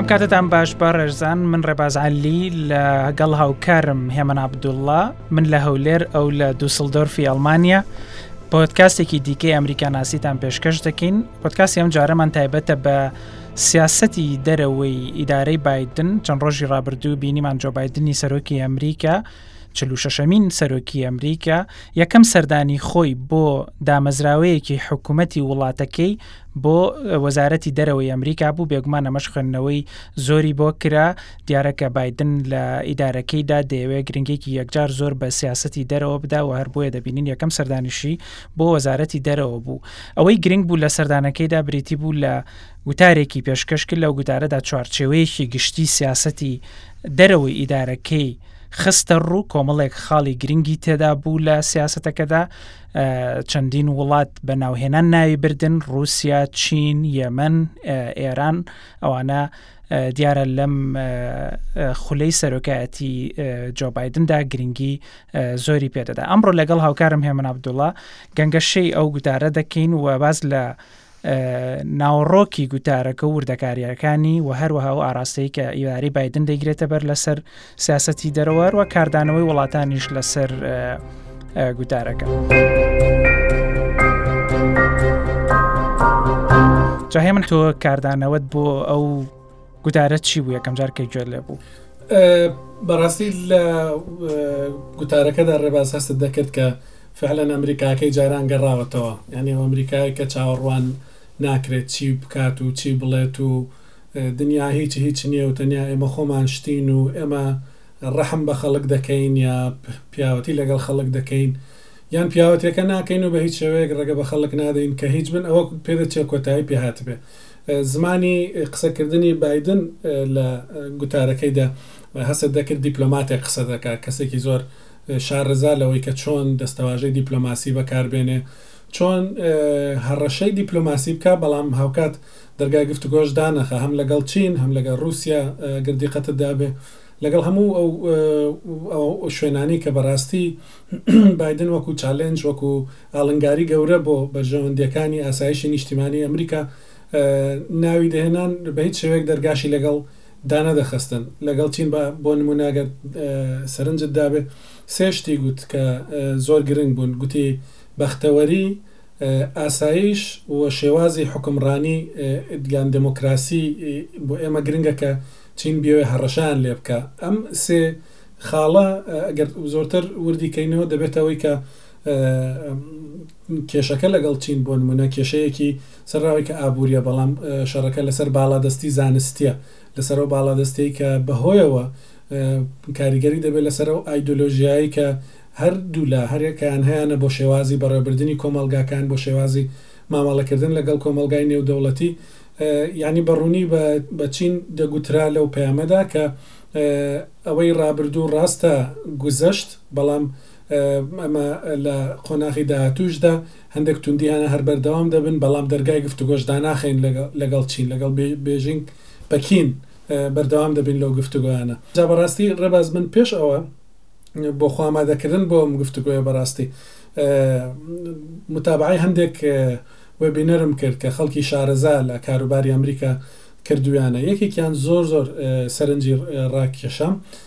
ئەم کاتتان باش بە ڕێزان من ڕێبازعالی لە گەڵ هاوکارم هێمن عبدوڵڵا من لە هەولێر ئەو لە دووسلدۆرفی ئەلمانیا پۆتکاستێکی دیکەی ئەمریکا ناسیتان پێشکەش دەکەین پۆتکاسی ئەم جارەمان تایبەتە بە سیاسەتی دەرەوەی ئیدارەی بادن چەند ڕۆژی ڕابردوو بینیمان جۆبایدنی سەرۆکی ئەمریکا چلو شەشەمین سەرۆکی ئەمریکا یەکەم سەردانی خۆی بۆ دامەزراوەیەکی حکوومەتی وڵاتەکەی بۆ وەزارەتی دەرەوەی ئەمریکا بوو بێگومان ئەمەش خوێندنەوەی زۆری بۆ کرا دیارەکە بادن لە ئیدارەکەیدا دەیەوێت گرنگێکی یەکجار زۆر بە سیاستی دەرەوە بدا و هەر بۆیە دەبینین یەکەم سەردانیشی بۆ وەزارەتی دەرەوە بوو ئەوەی گرنگ بوو لە سەردانەکەیدا بریتی بوو لە گوتارێکی پێشکەش کرد، لەو گوتارەدا چوارچێوەیەکی گشتی سیاسەتی دەرەوەی ئیدارەکەی خستە ڕوو، کۆمەڵێک خاڵی گرنگی تێدا بوو لە سیاسەتەکەدا، چەندین وڵات بە ناوهێنان ناوی بردن، ڕووسیا، چین، یەمەن، ئێران، ئەوانە دیارە لەم خولەی سەرۆکایەتی جۆ بایدندا گرنگی زۆری پێدەدا ئەمڕۆ لەگەڵ هاوکارم هێمن عبدوڵا گەنگەشەی ئەو گوتارە دەکەین و باز لە ناوەڕۆکی گوتارەکە و وردەکارییەکانی و هەروەها ئەو ئاراستەی کە ئیوارەی بادن دەگرێتە بەر لەسەر سیاستی دەرەوە هەروە کاردانەوەی وڵاتانیش لەسەر گوتارەکە. جاهێ من تۆ کاردانەوەت بۆ ئەو گوتارە چی بوو یەکەم جار کە گوێت لێ بوو بەڕاستی لە گوتارەکەدا ڕێباز هەست دەکرد کە فعلەن ئەمریکاکەی جاران گەڕاوەتەوە یعنی ئەمریکای کە چاوەڕوان ناکرێت چی بکات و چی بڵێت و دنیا هیچ هیچ نییە و تەنیا ئێمە خۆمان شتین و ئێمە ڕەحم بە خەڵک دەکەین یا پیاوەتی لەگەڵ خەڵک دەکەین یان پیاوەتەکە ناکەین و بە هیچ شێوەیەک ڕێگە بە خەڵک نادەین کە هیچ بن ئەوە پێدەچێت کۆتایی پێهاتبێ زمانی قسەکردنی بایدن لە گوتارەکەیدا هەستت دەکرد دیپلۆماتێک قسە دەکات، کەسێکی زۆر شارەزا لەوەی کە چۆن دەستەواژەی دیپلۆماسی بەکاربێنێ، چۆن هەڕەشەی دیپلۆماسی بکات، بەڵام هاوکات دەرگای گفتوگۆش دانەخا، هەم لەگەڵ چین، هەم لەگەڵ ڕووسیا گەر دیقەتت دابێ لەگەڵ هەموو ئەو شوێنانەی کە بەڕاستی بایدن وەکو چالێنج، وەکو ئاڵنگاری گەورە بۆ بەرژەوەندییەکانی ئاسایشی نیشتیمانیی ئەمریکا ناوی دەهێنان، بە هیچ شێوەیەک دەرگاشی لەگەڵ دانەدەخستن. لەگەڵ چین با بۆ نموونە ئەگەر سەرنجت دابێ سێ شتی گوت کە زۆر گرنگ بوون، گوتی بەختەوەری، ئاسایش و شێوازی حوکمڕانی یان دێمۆکراسی بۆ ئێمە گرنگە کە چین بیەوێ هەڕەشەیان لێ بکا. ئەم سێ خاڵە ئەگەر زۆرتر وردی کەینەوە دەبێتە ئەوەی کە، کێشەکە لەگەڵ چین بۆ نمونە کێشەیەکی سەرراوی کە ئابووریە بەڵام شەڕەکە لەسەر باڵادەستی زانستیە لەسەر و باڵادەستەی کە بەهۆیەوە کاریگەری دەبێت لەسەر و ئایدۆلۆژیایی کە هەر دوولا هەرەکان هەیەە بۆ شێوازی بەڕێبردننی کۆمەلگاکان بۆ شێوازی مامەڵەکردن لەگەڵ کۆمەلگای نێودەوڵەتی یعنی بەڕوونی بە چین دەگوترا لەو پەیامەدا کە ئەوەی ڕابردوو ڕاستە گوزەشت بەڵام ئەمە لە قۆناغی داهاتوویشدا هەندێک توندییانە هەر بەردەوام دەبن، بەڵام دەرگای گفتوگۆش داناخەین لەگەڵ چین، لەگەڵ بێژینگ، پەکین بەردەوام دەبین لەو گفتوگۆیانە. جا بەڕاستی ڕێباز من پێش ئەوە بۆ خۆ ئامادەکردن بۆ ئەم گفتوگۆیە بەڕاستی متابەعەی هەندێک وێبینەرم کرد کە خەڵکی شارەزا لە کاروباری ئەمریکا کردوویانە، یەکێکیان زۆر زۆر سەرنجی ڕاکێشام،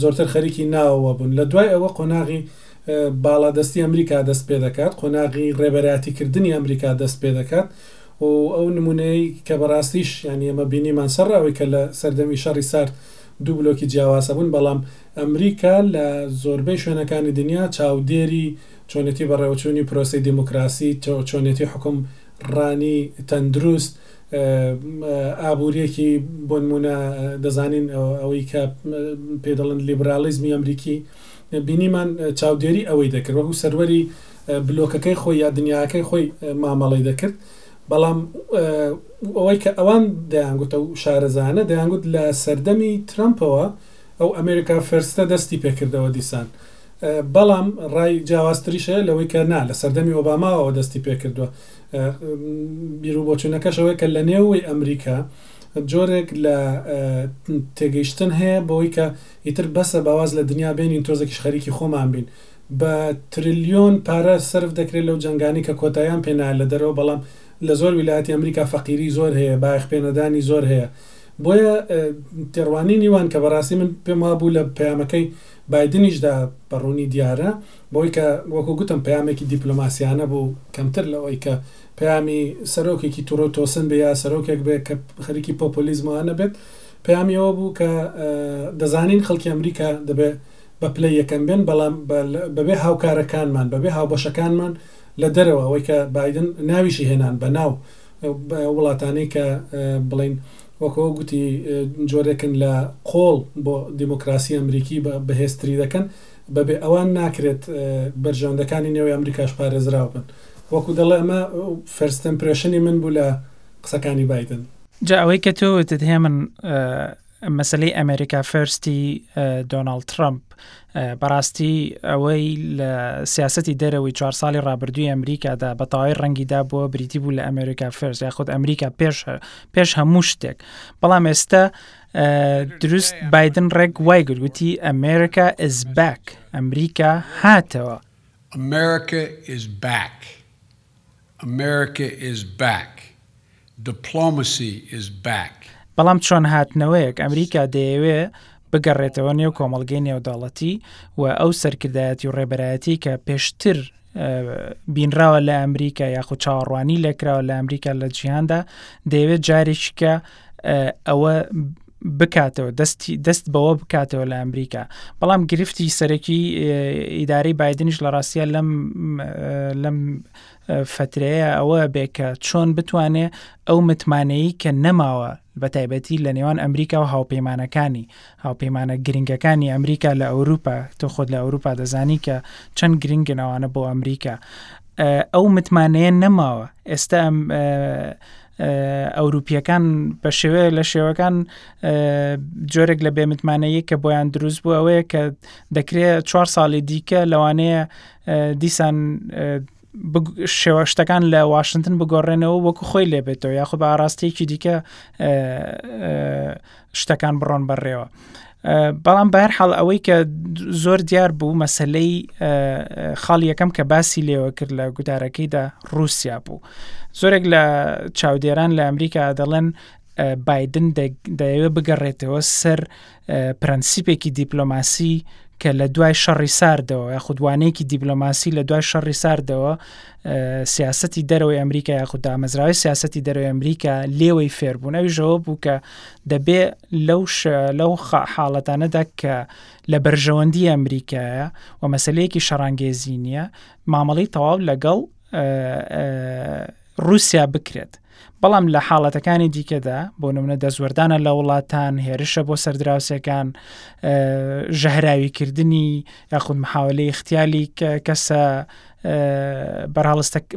زۆرتر خەریکی ناوەوە بوون. لە دوای ئەوە قۆناغی باڵادەستی ئەمریکا دەست پێ دەکات، قۆناغی ڕێبەرایەتی کردنی ئەمریکا دەست پێ دەکات و ئەو نموونەیەی کە بە ڕاستیش یانی ئێمە بینیمان سەر ئەوەی کە لە سەردەمی شەڕی سارد دوو بلۆکی جیاواز هەبوون بەڵام ئەمریکا لە زۆربەی شوێنەکانی دنیا چاودێری چۆنێتی بەڕێوەچوونی پرۆسەی دیموکراسی، چۆنێتی حوکم ڕانی تەندروست، ئابووریەکی بۆنموونە دەزانین ئەوەی کە پێ دەڵێن لیبراڵیزمی ئەمریکی بینیمان چاودێری ئەوەی دەکرد وەکو سەروەری بلۆکەکەی خۆی یا دنیاکەی خۆی مامەڵی دەکرد بەڵام ئەوەی کە ئەوان دەیانگوتە و شارەزانە دەیانگوت لە سەردەمی ترەمپەوە ئەو ئەمریکا فەرستە دەستی پێکردەوە دیسان بەڵام ڕای جیاوازتریشەیە لەوەی کە نا لە سەردەمی ئۆباماوە دەستی پێکردووە بیرو بۆچوونەکەش ئەوەیە کە لە نێوەوەی ئەمریکا جۆرێک لە تێگەیشتن هەیە بەوەی کە ئیتر بەسە باواز لە دنیا بێنین تۆزێکیش خەریکی خۆمان بین بە ترلیۆن پارە سرف دەکرێت لەو جەنگانی کە کۆتایان پێنایە لە دەرەوە بەڵام لە زۆر ویلایەتی ئەمریکا فەقیری زۆر هەیە بایەخ پێنەدانی زۆر هەیە بۆیە تێڕوانینی وان کە بەڕاستی من پێم وابوو لە پەیامەکەی بایدنیشدا بە ڕوونی دیارە بەوەی کە وەکو گوتم پەیامێکی دیپلۆماسیانە بوو کەمتر لەوەی کە پەیامی سەرۆکێکی توڕە و تۆسن بێ یا سەرۆکێک بێ کە خەریکی پۆپۆلیزم و ئەنە بێت پەیامی ئەوە بوو کە دەزانین خەڵکی ئەمریکا دەبێ بە پلەی یەکەم بێن بەڵام بەبێ هاوکارەکانمان بەبێ هاوبەشەکانمان لە دەرەوە ئەوەی کە بایدن ناویشی هێنان بە ناو وڵاتانی کە بڵین وەکەوە گوتی جۆرێکن لە قۆڵ بۆ دیموکراسی ئەمریکی بە بەهێزتری دەکەن بەبێ ئەوان ناکرێت بەرژەوەندەکانی نێوەی ئەمریکاش پارێزراو بن. وەکو دەڵێ ئەمە فێرست ئێمپرێشنی من بوو لە قسەکانی بایدن. جا ئەوەی کە تۆ وتت هێمن مەسەلەی ئەمریکا فێرستی دۆناڵد ترەمپ بەڕاستی ئەوەی لە سیاستی دەرەوەی چوار ساڵی ڕابردووی ئەمریکادا بە تەواوی ڕەنگیدا بووە بریتی بوو لە ئەمریکا فێرس یاخود ئەمریکا پێش پێش هەموو شتێک بەڵام ئێستا دروست بادن ڕێک وای گرگوتی ئەمریکا ئز بک ئەمریکا هاتەوە ئەمریکا ئز بک ئەمریکا ئز بک دپلۆمەسی ئز بک بەڵام چۆن هاتنەوەیەک ئەمریکا دەیەوێ بگەڕێتەوە نێو کۆمەلگەی نێودەوڵەتی و ئەو سەرکردایەتی و ڕێبەرایەتی کە پێشتر بینراوە لە ئەمریکا یاخود چاوەڕوانی لێکراوە لە ئەمریکا لە جیهاندا دەیەوێت جارێکیکە ئەوە بکاتەوە دەستی دەست بەوە بکاتەوە لە ئەمریکا بەڵام گرفتی سەرەکی ئیدارەی بادنیش لە ڕاستە لەم لەم فترەیە ئەوە بێ کە چۆن بتوانێ ئەو متمانەیە کە نەماوە بە تایبەتی لە نێوان ئەمریکا و هاوپەیمانەکانی هاوپەیمانە گرنگەکانی ئەمریکا لە ئەوروپا تۆ خۆت لە ئەوروپا دەزانی کە چەند گرنگن ئەوانە بۆ ئەمریکا ئەو متمانەیە نەماوە ئێستا ئەوروپیەکان بە شێوێ لە شێوەکان جۆرێک لە بێمتمانەیە کە بۆیان دروست بوو ئەوەیە کە دەکرێت چوار ساڵی دیکە لەوانەیە دیسان شێوە شتەکان لە واشنگتن بگۆڕێنەوە وەکو خۆی لێبێتەوە یاخود بە ئاراستەیەکی دیکە شتەکان بڕۆن بەڕێوە. بەڵام بەر حاڵ ئەوەی کە زۆر دیار بوو مەسلەی خاڵی یەکەم کە باسی لێوە کرد لە گوتارەکەیدا رووسیا بوو زۆرێک لە چاودێران لە ئەمریکا دەڵێن بادن دەیەوێت بگەڕێتەوە سەر پرەنسیپێکی دیپلۆماسی کە لە دوای شەڕی ساردەوە یاخودوانەیەکی دیبلۆماسی لە دوای شەڕی ساردەوە سیاستی دەرەوەی ئەمریکا یاخود دامەزراوی سیاستی دەرەوەی ئەمریکا لێوەی فێربوون ئەویژەوە بوو کە دەبێ لەو لەو حاڵەتانەدا کە لە بەرژەوەندی ئەمریکایە و مەسلەیەکی شەڕانگێزی نییە مامەڵی تەواو لەگەڵ رووسیا بکرێت بەڵام لە حاڵەتەکانی دیکەدا بۆ نمونە دەستوەردانە لە وڵاتان هێرشە بۆ سەردراوسەکان ژەهراویکردنی یاخود محاولەی اختیالی کەسە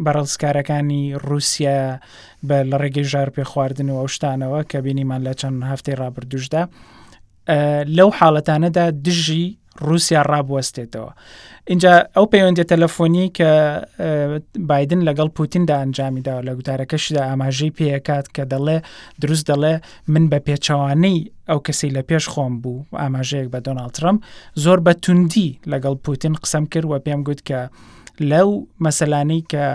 بەڕاڵستکارەکانی رووسیا بە لە ڕێگەی ژار پێ خواردن و ئەو شتانەوە کە بینیمان لە چەند هەفتەی ڕابردوشدا لەو حاڵەتانەدا دژی رووسیا ڕابوەستێتەوە اینجا ئەو پەیوەندی تەلەفۆنی کە بادن لەگەڵ پوتیندا ئەنجامیدا لە گوتارەکەشدا ئاماژەی پێکات کە دەڵێ دروست دەڵێ من بە پێچەوانەی ئەو کەسی لە پێش خۆم بوو ئاماژەیەک بە دۆناالد ترمپ زۆر بە توندی لەگەڵ پوتین قسەم کرد و پێم گوت کە لەو مەسلانەی کە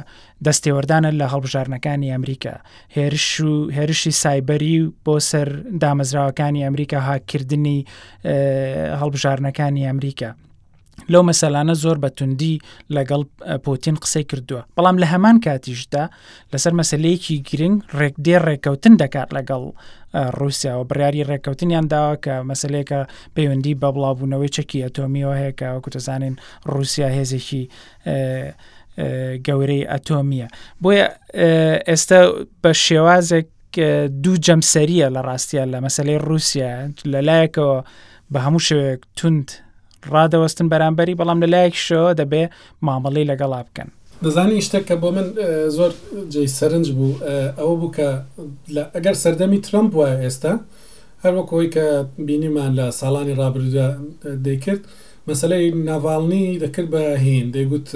دەستێوەردانە لە هەڵبژارنەکانی ئەمریکا هێرش و هێرشی سایبەری و بۆ سەر دامەزراوەکانی ئەمریکا هاکردنی هەڵبژارنەکانی ئەمریکا لەو مەسەلانە زۆر بەتوندی لەگەڵ پوتین قسەی کردووە بەڵام لە هەمان کاتیشدا لەسەر مەسلەیەکی گرنگ ڕێک دێ ڕێککەوتن دەکات لەگەڵ رووسیاوە بڕیاری ڕێککەوتنیان داوە کە مەسلەیەکە پەیوەندی بە بڵاوبوونەوەی چەکی ئەتۆمیەوە هەیە کە وەکوتەزانین رووسیا هێزێکی گەورەی ئەتۆمیە بۆیە ئێستا بە شێوازێک دوو جەمسەریە لە ڕاستە لە مەسلەی رووسیا لەلایەکەوە بە هەموو شوێک تونند ڕادەوەستن بەرامبەری بەڵام لە لایەک شەوە دەبێ مامەڵی لەگەڵا بکەن دەزانی شتێک کە بۆ من زۆر جێی سەرنج بوو ئەوە بوو کە ئەگەر سەردەمی ترمپ وایە ئێستا هەروەکەوەی کە بینیمان لە ساڵانی ڕابردودا دەیکرد مەسەلەی ناڤاڵنی دەکرد بە هین دەیگوت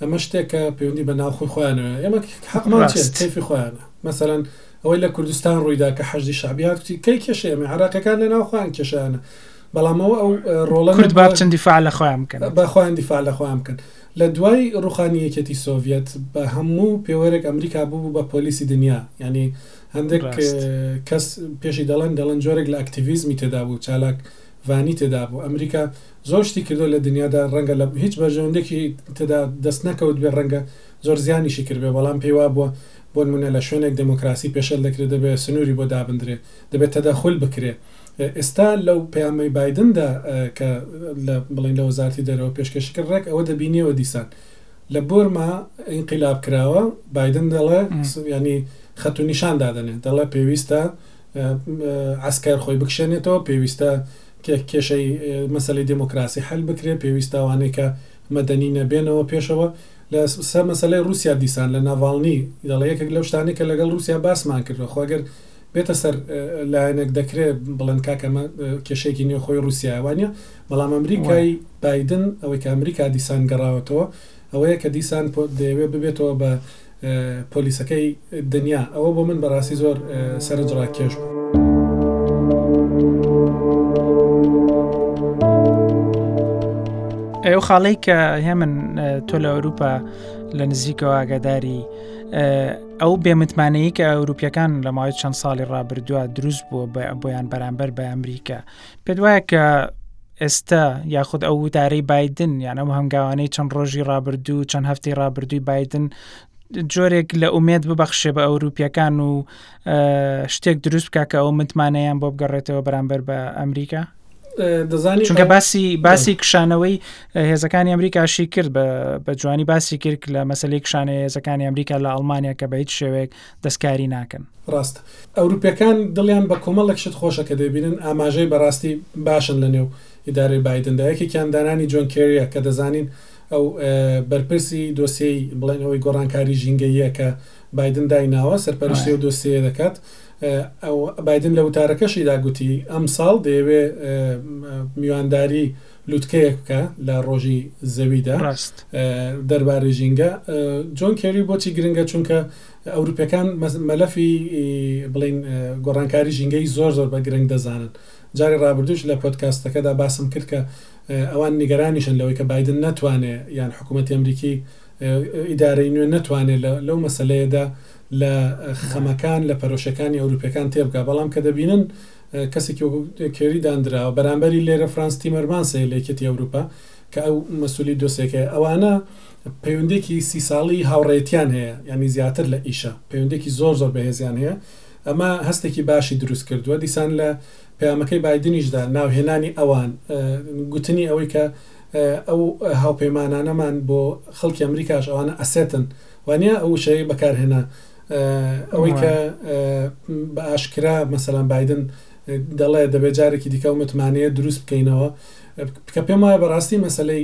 ئەمە شتێکە پەیوەندی بە ناوخۆی خۆیانەوە ئێمە حەقمان چێت کەفی خۆیانە مەسەەن ئەوەی لە کوردستان ڕوویدا کە حەجدی شعبیات کوتی کەی کێشە ئەمە عراقەکان لە ناوخۆیان کێشانە بەڵامەوە ئەو ڕۆڵە کرد با چەند دیفاع لە خۆیان بکەن بەخوان دیفاع لە خۆیان بکەن لە دوای ڕوخانی یەکێتی سۆڤەت بە هەموو پێوەرێک ئەمریکا بوو بە پۆلیسی دنیا ینی هەندێک کەس پێشی دەڵێن دەڵێن جۆرێک لە ئەکتیویزمی تێدا بوو چالاک ڤانی تێدا بوو ئەمریکا زۆر شتی کردوە لە دنیادا ڕەنگە لە هیچ بەرژەوەندێکی تێدا دەست نەکەوت بێ ڕەنگە زۆر زیانیشی کرد بێ بەڵام پێی وابووە بۆ نمونە لە شوێنێک دێمۆکراسی پێشێل دەکرێ دەبێ سنوری بۆ دابندرێ دەبێ تەدەخول بکرێ ئێستا لەو پەیامەی بایدندا کە لە بڵین لە وەزارتی دەرەوە پێشکەشی کرد ڕێک ئەوە دەبینیەوە دیسان لە بۆرما ئینقلاب کراوە بایدن دەڵێ ینی خەتونیشان دادەنێ دەڵێ پێویستە عەسکەر خۆی بکشێنێتەوە، پێویستە کێشەی مەسەلەی دێمۆکراسی حەل بکرێت، پێویستە ئەوانەی کە مەدەنینە بێنەوە پێشەوە. لە سەر مەسەلەی ڕووسیا دیسان لە ناڤاڵنی دەڵێ یەکێک لەو شتانەی کە لەگەڵ ڕووسیا باسمان کردووە، خۆ ئەگەر بێتە سەر لایەنێک دەکرێ بڵێن کاکە ئەمە کێشەیەکی نێوخۆی ڕووسیایە، وا نییە؟ بەڵام ئەمریکای بایدن ئەوەی کە ئەمریکا دیسان گەڕاوەتەوە ئەوەیە کە دیسان دەیەوێ ببێتەوە بە پۆلیسەکەی دنیا، ئەوە بۆ من بە ڕاستی زۆر سەرنج ڕاکێش بوو. ئەو خاڵەی کە هێمن تۆ لە ئەوروپا لە نزیکەوە ئاگاداری ئەو بێمتمانەیە کە ئەوروپیەکان لە ماوەی چەند ساڵی ڕابردووە دروست بووە بۆیان بەرامبەر بە ئەمریکا پێت وایە کە ئێستا یاخود ئەو وتارەی بادن یان ئەم هەنگاوانەی چەند ڕۆژی ڕابردوو چەند هەفتی ڕابردووی بادن جۆرێک لە ئومێد ببەخشێ بە ئەوروپیەکان و شتێک دروست بکە کە ئەو متمانەیان بۆ بگەڕێتەوە بەرامبەر بە ئەمریکا دەزانی چونکە باسی باسی کشانەوەی هێزەکانی ئەمریکاشی کرد بە جوانی باسی کرد لە مەسلی کشانە هێزەکانی ئەمریکا لە ئەڵمانیا کە بە هیچ شێوەیەک دەستکاری ناکەن. ڕاستە ئەوروپیەکان دڵیان بە کۆمەڵێک شت خۆشە کە دەیبینن ئاماژەی بە ڕاستی باشن لە نێو ئیدارەی بایدندا یەکێکیان دانانی جۆن کێریە کە دەزانین ئەو بەرپرسی دۆسیەی بڵێن ئەوەی گۆڕانکاری ژینگەییە کە بایدن دایناوە سەرپەرشتی ئەو دۆسیەیە دەکات بایدن لە وتارەکەشیدا گوتی ئەمساڵ دەیەوێ میوانداری لوتکەیەک بکە لە ڕۆژی زەویدا ڕاست دەربارەی ژینگە جۆن کێری بۆچی گرنگە چونکە ئەوروپەکان مەلەفی بڵین گۆڕانکاری ژینگەی زۆر زۆر بە گرنگ دەزانن جاری ڕابردوش لە پۆتکاستەکەدا باسم کرد کە ئەوان نیگەرانیشن لەوەی کە بادن ناتوانێ یان حکوومەتی ئەمریکی ئیدارەی نوێ ناتوانێت لەو مەسلەیەدا لە خەمەکان لە پەرۆشەکانی ئەوروپەکان تێبگا بەڵام کە دەبینن کەسێکی وەکو کێری داندراوە بەرامبەری لێرە فرانس تیمەرمانس هەیە لە یەکێتی ئەوروپا کە ئەو مەسولی دۆسێکەیە ئەوانە پەیوەندێکی سی ساڵی هاوڕێتیان هەیە ینی زیاتر لە ئیشە پەیوەندێکی زۆر زۆر بەهێزیان هەیە ئەمە هەستێکی باشی دروست کردووە دیسان لە پەیامەکەی بادنیشدا ناوهێنانی ئەوان گوتنی ئەوەی کە ئەو هاوپەیمانانەمان بۆ خەڵکی ئەمریکاش ئەوانە ئەسێتن وانە ئەو شەیە بەکارهێنا ئەوەی کە بە ئاشکرا مەسەلان بادن دەڵێ دەبێت جارێکی دیکە و متمانەیە دروست بکەینەوە کە پێم وایە بەڕاستی مەسلەی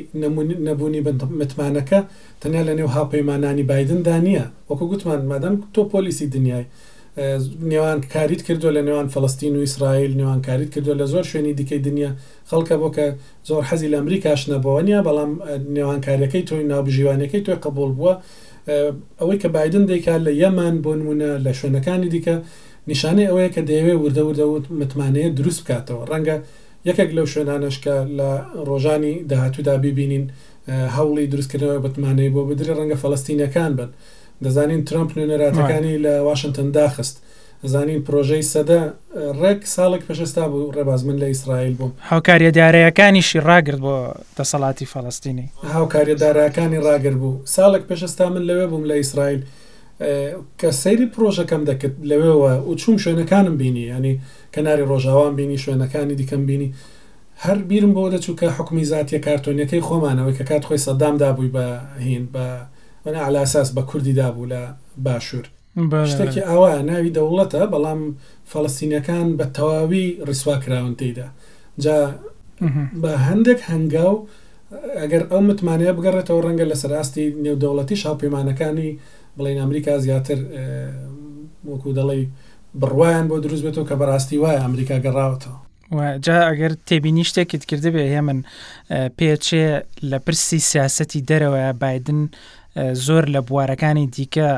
نەبوونی متمانەکە تەنیا لە نێو هاوپەیمانانی بادندا نییە وەکو گوتمان مادەم تۆ پۆلیسی دنیای نێوان کاریت کردو لە نێوان فلستین و ئیسرائیل نێوان کاریت کردو لە زۆر شوێنی دیکەی دنیا خەڵکە بۆ کە زۆر حەزی لە ئەمریکاش نەبەوە نیە بەڵام نێوان کاریەکەی تۆی ناوبژیوانەکەی تۆی قبول بووە ئەوەی کە بایدن دەیکات لە یەمەن بۆ نموونە لە شوێنەکانی دیکە نیشانەی ئەوەیە کە دەیەوێت وردە وردە و متمانەیە دروست بکاتەوە ڕەنگە یەکێک لەو شوێنانەش کە لە ڕۆژانی داهاتوودا بیبینین هەوڵی دروستکردنەوەی متمانەی بۆ بدرێت ڕەنگە فەلەستینەکان بن دەزانین ترامپ نوێنەراتەکانی لە واشنگتن داخست زانین پرۆژەی سەدە ڕێک ساڵێک پێش ئێستا بوو ڕێباز من لە ئیسرائیل بووم. هاوکاریە دارایەکانیشی ڕاگرت بۆ دەسەڵاتی فەڵەستینی. هاوکاریە دارایەکانی ڕاگرت بوو. ساڵێک پێش ئێستا من لەوێ بووم لە ئیسرائیل. کە سەیری پرۆژەکەم دەکرد لەوێوە و چوم شوێنەکانم بینی ینی کەناری ڕۆژاوام بینی شوێنەکانی دیکەم بینی هەر بیرم بۆ دەچوو کە حکومی زاتیە کارتۆنیەکەی خۆمانەوەی کە کات خۆی سەددام دابووی بە هین بە وەنە علاساس بە کوردی دابوو لە باشوور شتەکی ئاوایە ناوی دەوڵەتە بەڵام فەڵەستینیەکان بە تەواوی ڕیسوا کراون تێیدا جا بە هەندێک هەنگاو ئەگەر ئەو متمانەیە بگەڕێتەوە ڕەنگە لە سەراستی نێودەوڵەتی شاوپەیمانەکانی بڵین ئەمریکا زیاتر وەکو دەڵی بڕوایان بۆ دروست بێتەوە کە بەڕاستی وایە ئەمریکا گەڕاوەتەوە جا ئەگەر تێبینی شتێکت کردبێ هێمن پێچێ لە پرسی سیاسەتی دەرەوە بادن زۆر لە بوارەکانی دیکە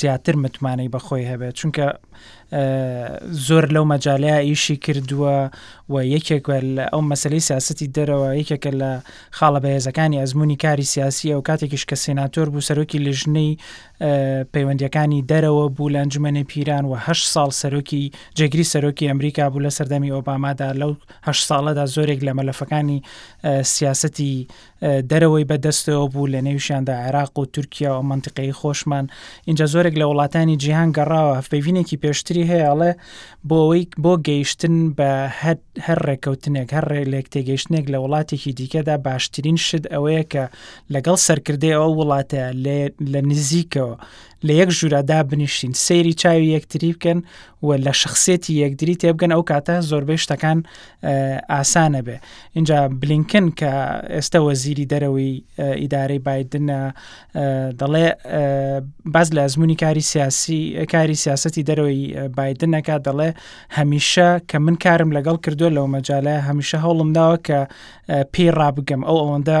زیاتر متمانەی بەخۆی هەبێت چونکە زۆر لەو مەجاالەیە ئیشی کردووە و یەکێک لە ئەو مەسلەی سیاستی دەرەوە یەکێکە لە خاڵە بەهێزەکانی ئەزمموی کاری سیاسی ئەو کاتێکیش کە سیناتۆر بوو سەرۆکی لژنەی پەیوەندییەکانی دەرەوە بوو لە ئەنجومەنی پیران و هەشت ساڵ سەرۆکی جێگری سەرۆکی ئەمریکا بوو لە سەردەمی ئۆبامادا لەو هەشت ساڵەدا زۆرێک لە مەلەفەکانی سیاستی دەرەوەی بەدەستەوە بوو لە نێوشیاندا عێراق و تورکیا و منتیقەی خۆشمان اینجا زۆرێک لە وڵاتانی جیهان گەڕاوە هەفپەیڤینێکی پێشتری هەیەڵێ بۆ ئەوەی بۆ گەیشتن بە هەر ڕێککەوتنێک هەر ڕێ لێک تێگەیشتنێک لە وڵاتێکی دیکەدا باشترین شت ئەوەیە کە لەگەڵ سەرکردەی ئەو وڵاتە لە نزیکەوە لە یەک ژورادا بنیشتین سەیری چاوی یەکتری بکەن و لە شخصێتی یەکدری تێبگەن ئەو کاتە زۆربەی شتەکان ئاسانە بێ اینجا بلینکن کە ئێستا وەزیری دەرەوەی ئیدارەی بادنە دەڵێ باز لە ئەزمموی کاری سیاسی کاری سیاستی دەرەوەی بادنەکە دەڵێ هەمیشە کە من کارم لەگەڵ کردووە لەو مەجاالە هەمیشە هەوڵم داوە کە پێی ڕابگەم ئەو ئەوەندە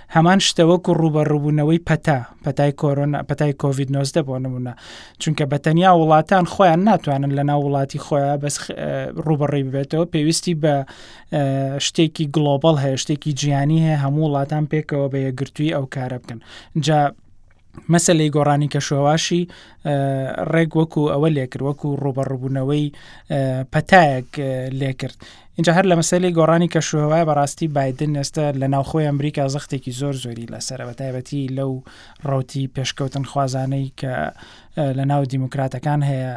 هەمان شتە وەکو ڕوبەڕوبوونەوەی پەتا پەتای کۆرۆنا پەتای کۆڤید 19 بۆ نمونە چونکە بە تەنیا وڵاتان خۆیان ناتوانن لە ناو وڵاتی خۆیان بەس ڕوبەڕی ببێتەوە پێویستی بە شتێکی گلۆبال هەیە شتێکی جیانی هەیە هەموو وڵاتان پێکەوە بە یەگرتووی ئەو کارە بکەن جا مەسەلەی گۆڕانی کەشوهەواشی ڕێک وەکو ئەوە لێکرد وەکو ڕوبەڕبوونەوەی پەتایەک لێکرد اینجا هەر لە مەسەلی گۆڕانی کەشوهوای بەڕاستی بادن نێستە لە ناوخۆی ئەمریکا زەختێکی زۆر زۆری لەسەر بە تایبەتی لەو ڕوتی پێشکەوتن خوازانەی کە لە ناو دیموکراتەکان هەیە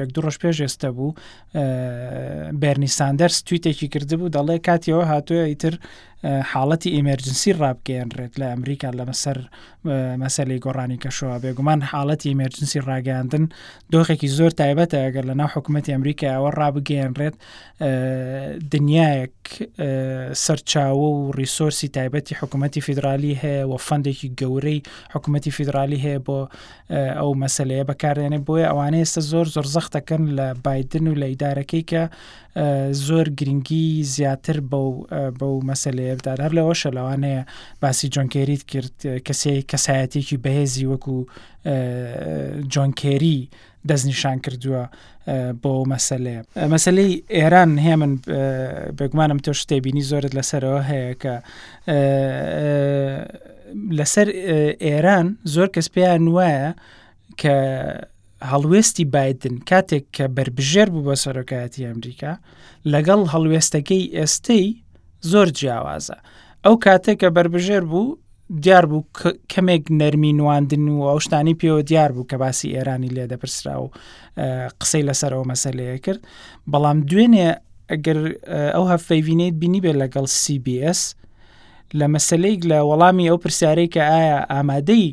یەک دوو ڕۆژ پێش ئێستا بوو بەرنی ساندەرس تویتێکی کردبوو دەڵێ کاتیەوە هاتووە ئیتر حاڵەتی ئیمێرجنسی ڕابگەیەنرێت لە ئەمریکا لە مەسەر مەسەلی گۆڕانی کەشەوە بێگومان حاڵەتی ئیمێرجنسی ڕاگەاندن دۆخێکی زۆر تایبەتە گەر لە ناو حکوومەتتی ئەمریکایەوە ڕابگەیەنرێت دنیایەک سەرچاوە و ریسۆرسی تایبەتی حکوومەتتی فیدراالی هەیە و فەندێکی گەورەی حکوومەتتی فیدراالی هەیە بۆ ئەو مەسلەیە بەکارێنێ بۆیە ئەوانەیە ئێستا زۆر زۆر زەختەکەن لە بادن و لە ئیدارەکەی کە زۆر گرنگی زیاتر بەو بەو مەسلەیە بدات هەر لەوەشە لەوانەیە باسی جۆنکێریت کرد کەسی کەسایەتێکی بەهێزی وەکو جۆنکێری دەستنیشان کردووە بۆ مەسلەیە مەسلەی ئێران هەیە من بێگومانم تۆ شتێبینی زۆرت لەسەرەوە هەیە کە لەسەر ئێران زۆر کەس پێیان وایە کە هەڵوێستی بادن کاتێک کە بەربژێر بوو بە سەرۆکایەتی ئەمریکا لەگەڵ هەڵوێستەکەی ئێستەی زۆر جیاوازە ئەو کاتێک کە بەربژێر بوو دیار بوو کەمێک نەرمی نواندن و ئەو شتانی پێوە دیار بوو کە باسی ئێرانی لێ دەپرسرا و قسەی لەسەرەوە مەسلەیە کرد بەڵام دوێنێ ئەگەر ئەو هەفەیڤینیت بینی بێت لەگەڵ CBS لە مەسلەیەک لە وەڵامی ئەو پرسیارەی کە ئایا ئامادەی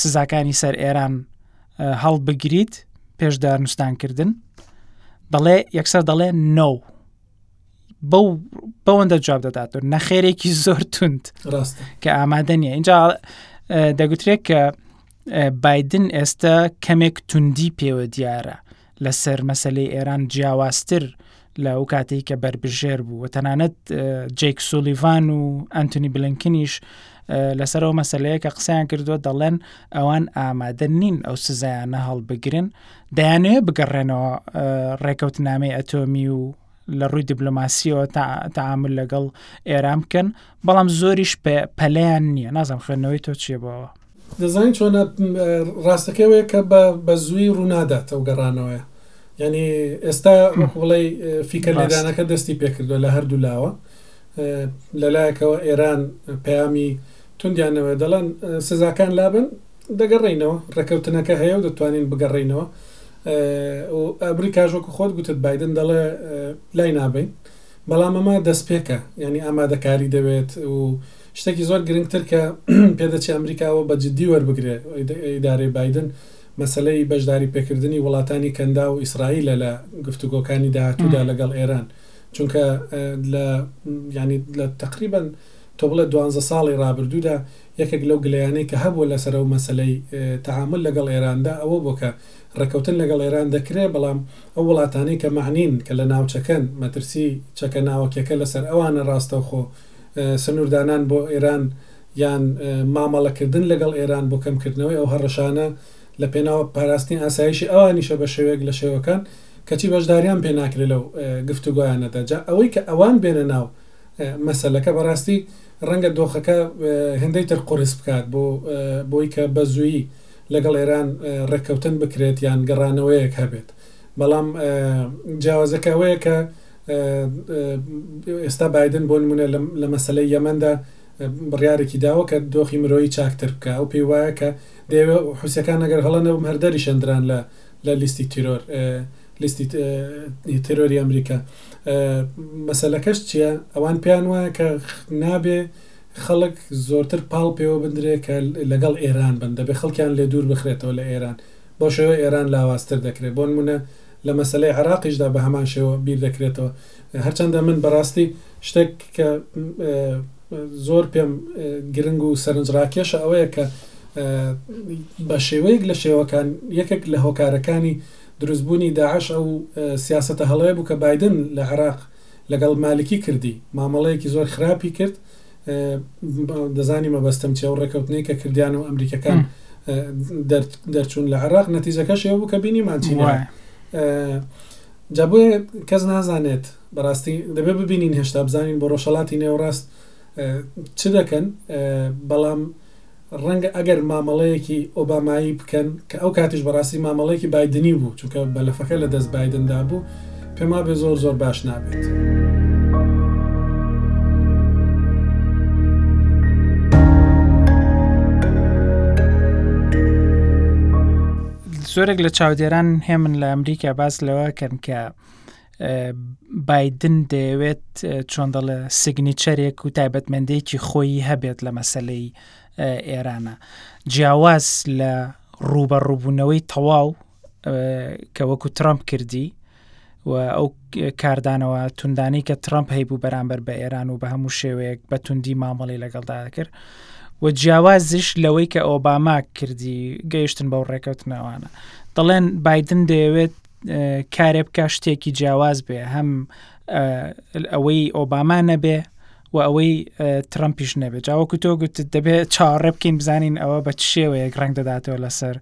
سزاکانی سەر ئێران هەڵبگریت پێش دانوستان کردن دەڵێ یەکسەر دەڵێ نۆ بەو بەوەندە جواب دەدات و نەخێرێکی زۆر توند کە ئامادە نیە اینجا دەگوترێت کە بادن ئێستا کەمێک توندی پێوە دیارە لەسەر مەسەلەی ئێران جیاوازتر لە ئەو کاتێک کە بەربژێر بوو و تەنانەت جێک سولیڤان و ئەتونی بلنکنیش لەسەرەوە مەسلەیە کە قسەیان کردووە دەڵێن ئەوان ئامادە نین ئەو سزایانە هەڵبگرن دەیانەیە بگەڕێنەوە ڕێکەوتنامەی ئەتۆمی و لە ڕووی دیبلۆماسیەوە تەعامل لەگەڵ ئێران بکەن بەڵام زۆریش پەلیان نییە نازم خوێندنەوەی تۆ چیە بەوە دەزانین چۆنە ڕاستەکەوەیە کە بە زووی ڕوونادات ئەو گەڕانەوەیە ینی ئێستا بڵێ فیکە لێدانەکە دەستی پێکردو لە هەردوو لاوە لەلایەکەوە ئێران پەیامی توندیانەوە دەڵێن سزاکان لابن دەگەڕێینەوە ڕێکەوتنەکە هەیە و دەتوانین بگەڕێینەوە و ئەمریکاش وەکو خۆت گوتت بادن دەڵێ لای نابین بەڵام ئەمە دەستپێکە ینی ئامادەکاری دەوێت و شتێکی زۆر گرنگتر کە پێدەچی ئەمریکاوە بە جددی وەربگرێ ئیدارەی بادن مەسلەی بەشداری پێکردنی وڵاتانی کەندا و ئیسرائیلە لە گفتوگۆکانی داهاتوودا لەگەڵ ئێران چونکە لە ینی لە تقریبن تۆ بڵێ دوانزە ساڵی ڕابردوودا یەکێک لەو گلەیانەی کە هەبووە لەسەر ئەو مەسەلەی تەعامول لەگەڵ ئێراندا ئەوە بووە کە ڕێککەوتن لەگەڵ ئێران دەکرێ بەڵام ئەو وڵاتانەی کە مەعنین کە لە ناوچەکەن مەترسی چەکە ناوەکیەکە لەسەر ئەوانە ڕاستەوخۆ سنووردانان بۆ ئێران یان مامەڵەکردن لەگەڵ ئێران بۆ کەمکردنەوەی ئەو هەڕەشانە لە پێناو پاراستنی ئاسایشی ئەوانیشە بە شێوەیەک لە شێوەکان کەچی بەشداریان پێ ناکرێ لەو گفتوگۆیانەدا جا ئەوەی کە ئەوان بێنە ناو مەسەلەکە بەڕاستی ڕەنگە دۆخەکە هێندەی تر قورس بکات بۆ بۆی کە بە زوویی لەگەڵ ئێران ڕێککەوتن بکرێت یان گەڕانەوەیەک هەبێت بەڵام جیاوازەکە ئەوەیە کە ئێستا بایدن بۆ نمونە لە مەسەلەی یەمەندا بڕیارێکی داوە کە دۆخی مرۆیی چاکتر بکە ئەو پێی وایە کە دەیەوێت حوسەکان نەگەر هەڵە نەبم هەر دەریشەندران لە لە لیستی تیرۆر لیستی تێرۆری ئەمریکا مەسەلەکەش چیە ئەوان پێیان وایە کە نابێ خەڵک زۆرتر پاڵ پێوە بدرێت کە لەگەڵ ئێران بن دەبێت خەڵکیان لێ دوور بخرێتەوە لە ئێران بۆ شێوە ئێران لاوازتر دەکرێت بۆن منە لە مەسلەی عراقیشدا بە هەمان شێوە بیر دەکرێتەوە هەرچەندە من بەڕاستی شتێک کە زۆر پێم گرنگ و سەرنجڕاکێشە ئەوەیە کە بە شێوەیەک لە شێوەکان یەکێک لە هۆکارەکانی دروستبوونی داعش ئەو سیاسەتە هەڵەیە بوو کە بایدن لە عێراق لەگەڵ مالکی کردی، مامەڵەیەکی زۆر خراپی کرد، دەزانی مەبەستم چیە، ئەو ڕێکەوتنەی کە کردیان و ئەمریکەکان دەرچوون لە عێراق، نەتیجەکەش ئەوە بوو کە بینیمان چی بوو. جا بۆیە کەس نازانێت بەڕاستی دەبێت ببینین هێشتا بزانین بۆ ڕۆژهەڵاتی نێوەڕاست چ دەکەن، بەڵام ڕەنگە ئەگەر مامەڵەیەکی ئۆبامایی بکەن، کە ئەو کاتیش بەڕاستی مامەڵەیەکی بایدنی بوو، چونکە بەلەفەکە لە دەست بایدن دا بوو، پێم وابێت زۆر زۆر باش نابێت. زۆرێک لە چاودێران هێمن لە ئەمریکا باس لەوە کەن کە بایدن دەیەوێت چۆن دەڵێ سگنیچەرێک و تایبەتمەندێکی خۆی هەبێت لە مەسلەی ئێرانە جیاواز لە ڕوبە ڕووبوونەوەی تەواو کە وەکو ترامپ کردی و ئەو کاردانەوە توندانی کە ترامپ هەیبوو بەرامبەر بە ئێران و بە هەموو شێوەیەک بە توندی مامەڵی لەگەڵدا کرد و جیاوازش لەوەی کە ئۆباما کردی گەیشتن بەو ڕێکەوتنەوانە دەڵێن بادن دەیەوێت کارێ بکە شتێکی جیاواز بێ هەم ئەوەی ئۆباما نەبێ و ئەوەی ترمپیش نەبێ جاوەکو تۆ گوت دەبێت چاڕێ بکەین بزانین ئەوە بە شێوەیەک ڕنگ دەداتەوە لەسەر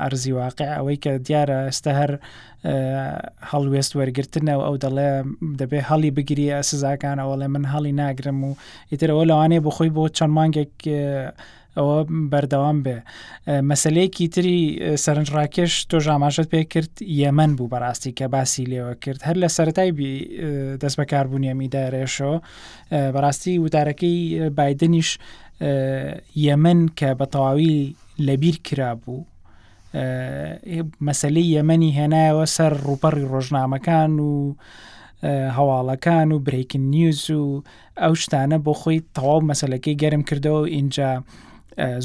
ئەرزی واقع ئەوەی کە دیارە ئێستا هەر هەڵوێست وەرگتنە و ئەو دەڵێ دەبێ هەڵی بگری سزاکانەوەڵێ من هەڵی ناگرم و ئیترەوە لەوانەیە بخۆی بۆ چەند مانگێک ئەوە بەردەوام بێ مەسلەیەکی تری سەرنج ڕاکێش تۆ ژاماشت پێ کرد یەمەەن بوو بەڕاستی کە باسی لێوە کرد هەر لە سەتای دەست بەکاربوونی ئەمی دارێشۆ بەڕاستی وتارەکەی بادنیش یەمن کە بە تەواوی لەبیر کرا بوو مەسلەی یەمەنی هێنایەوە سەر ڕوپەڕی ڕۆژنامەکان و هەواڵەکان و برێکن نیوز و ئەو شتانە بۆ خۆی تەواو مەسلەکەی گەرم کردەوە و ئینجا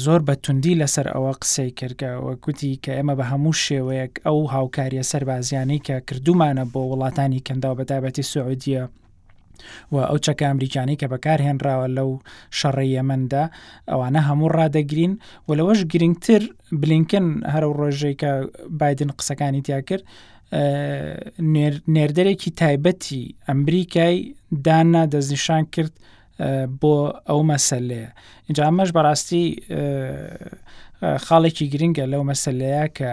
زۆر بە توندی لەسەر ئەوە قسەی کردکە وەکوتی کە ئێمە بە هەموو شێوەیەک ئەو هاوکاریە سەربازیانەی کە کردومانە بۆ وڵاتانی کەنداو بەتابەتی سعودیە و ئەو چەکە ئەمریکانی کە بەکارهێنراوە لەو شەڕی یەمەندا ئەوانە هەموو ڕدەگرین و لەوەش گرنگتر بلینکن هەرو ڕۆژێکە بادن قسەکانی تیا کرد نێردەرێکی تایبەتی ئەمریکای دانا دەستنیشان کرد بۆ ئەو مەسلەیە اینجا ئەمەش بەڕاستی خاڵێکی گرنگە لەو مەسلەیە کە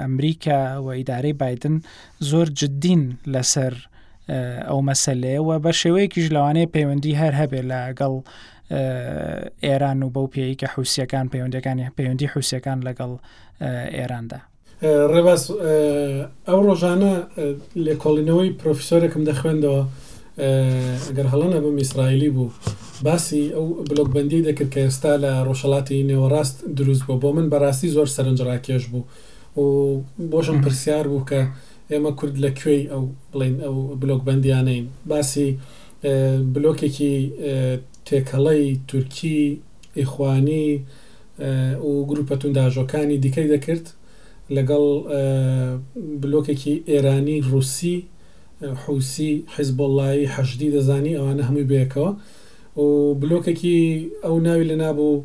ئەمریکا و ئیدارەی بادن زۆر جددین لەسەر ئەو مەسلەیە و بە شێوەیەکیش لەوانەیە پەیوەندی هەر هەبێت لەگەڵ ئێران و بەو پێیکە حوسەکان پەیوەندەکانی پەیوەندی حوسەکان لەگەڵ ئێراندا ڕێباز، ئەو ڕۆژانە لێکۆڵینەوەی پرۆفیسۆرێکم دەخوێندەوە، ئەگەر هەڵە نەبم ئیسرائیلی بوو، باسی ئەو بلۆکبەندییەی دەکرد کە ئێستا لە ڕۆژهەڵاتی نێوەڕاست دروست بووە، بۆ من بەڕاستی زۆر سەرنجڕاکێش بوو و بۆشم پرسیار بوو کە ئێمە کورد لە کوێی ئەو بڵێین ئەو بلۆکبەندییانەین؟ باسی بلۆکێکی تێکەڵەی تورکی، ئیخوانی، و گروپە تونداژۆکانی دیکەی دەکرد لەگەڵ بلۆکێکی ئێرانی ڕوسی حوسی حیزبۆڵایی حەشدی دەزانی ئەوانە هەمووی بەیەکەوە و بلۆکێکی ئەو ناوی لە نابوو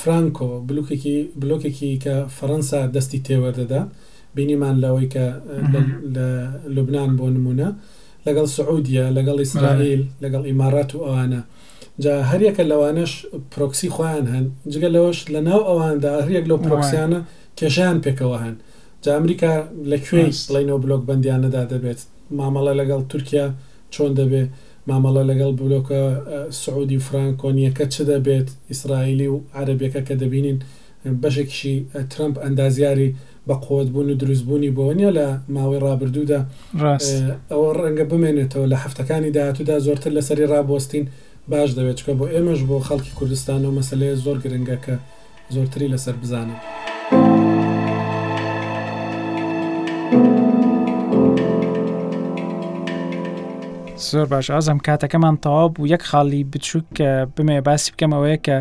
فرانکۆ بلوکێکی بلۆکێکی کە فەەنسا دەستی تێوەردەدا بینیمان لەوەی کە لە لوبناان بۆ نمونە لەگەڵ سعودیە لەگەڵ ئیسرائیل لەگەڵ ئیمارات و ئەوانە جا هەر یەکە لەوانەش پرۆکسی خۆیان هەن جگە لەوەش لە ناو ئەواندا هەر یەک لەو پرۆکسیانە کێشیان پێکەوە هەن جا ئەمریکا لە کوێی بڵینەوە بلۆک بەندیانەدا دەبێت مامەڵە لەگەڵ تورکیا چۆن دەبێ مامەڵە لەگەڵ بلۆکە سعودی و فرانکۆنیەکە چ دەبێت ئیسرائیلی و عەربیەکە کە دەبینین بەشێکیشی ترەمپ ئەندازیاری بە قوت بوون و دروست بوونی بۆ نیە لە ماوەی ڕابردوودا ڕاست ئەوە ڕەنگە بمێنێتەوە لە هەفتەکانی داهاتوودا زۆرتر لەسەری ڕابوەستین باش دەوێت چکە بۆ ئێمەش بۆ خەڵکی کوردستانەوە مەسلەیە زۆر گرنگە کە زۆرتری لەسەر بزانن. زۆر باش ئازم کاتەکەمان تەواو بوو یەک خاڵی بچووک کە بمێ باسی بکەمەوەیە کە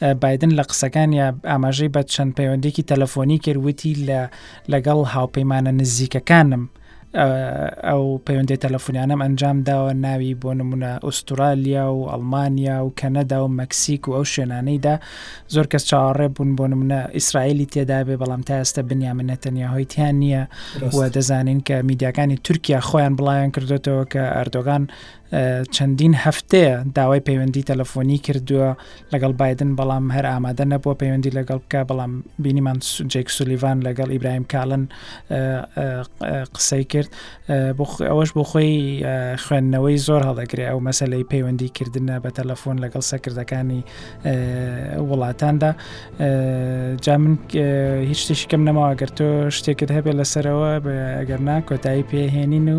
بایدن لە قسەکانی ئاماژەی بە چەند پەیوەندێکی تەلەفۆنی کرد وتی لە لەگەڵ هاوپەیمانە نزیکەکانم ئەو پەیوەندی تەلەفۆنیانم ئەنجام داوە ناوی بۆ نمونە ئوسترالیا و ئەلمانیا و کەنەدا و مەکسیک و ئەو شوێنانەیدا زۆر کەس چاوەڕێ بوون بۆ نمونە ئیسرائیلی تێدا بێ بەڵام تا ئێستا بنیا من نەتەنیا هۆیتیان نییە و دەزانین کە میدیاکانی تورکیا خۆیان بڵیان کردوێتەوە کە ئەردۆگان چەندین هەفتەیە داوای پەیوەندی تەلەفۆنی کردووە لەگەڵ بادن بەڵام هەر ئامادە نەبووە پەیوەندی لەگەڵ بکە بەڵام بینیمان جێک سولیڤان لەگەڵ ئیبراهیم کاڵن قسەی کرد ئەوەش بۆ خۆی خوێندنەوەی زۆر هەڵدەگرێ ئەو مەسلەی پەیوەندی کردنە بە تەلەفۆن لەگەڵ سەکردەکانی وڵاتاندا جا من هیچ شتێکم نەماوە گەر تۆ شتێکت هەبێ لەسەرەوە ئەگەرنا کۆتایی پێهێنین و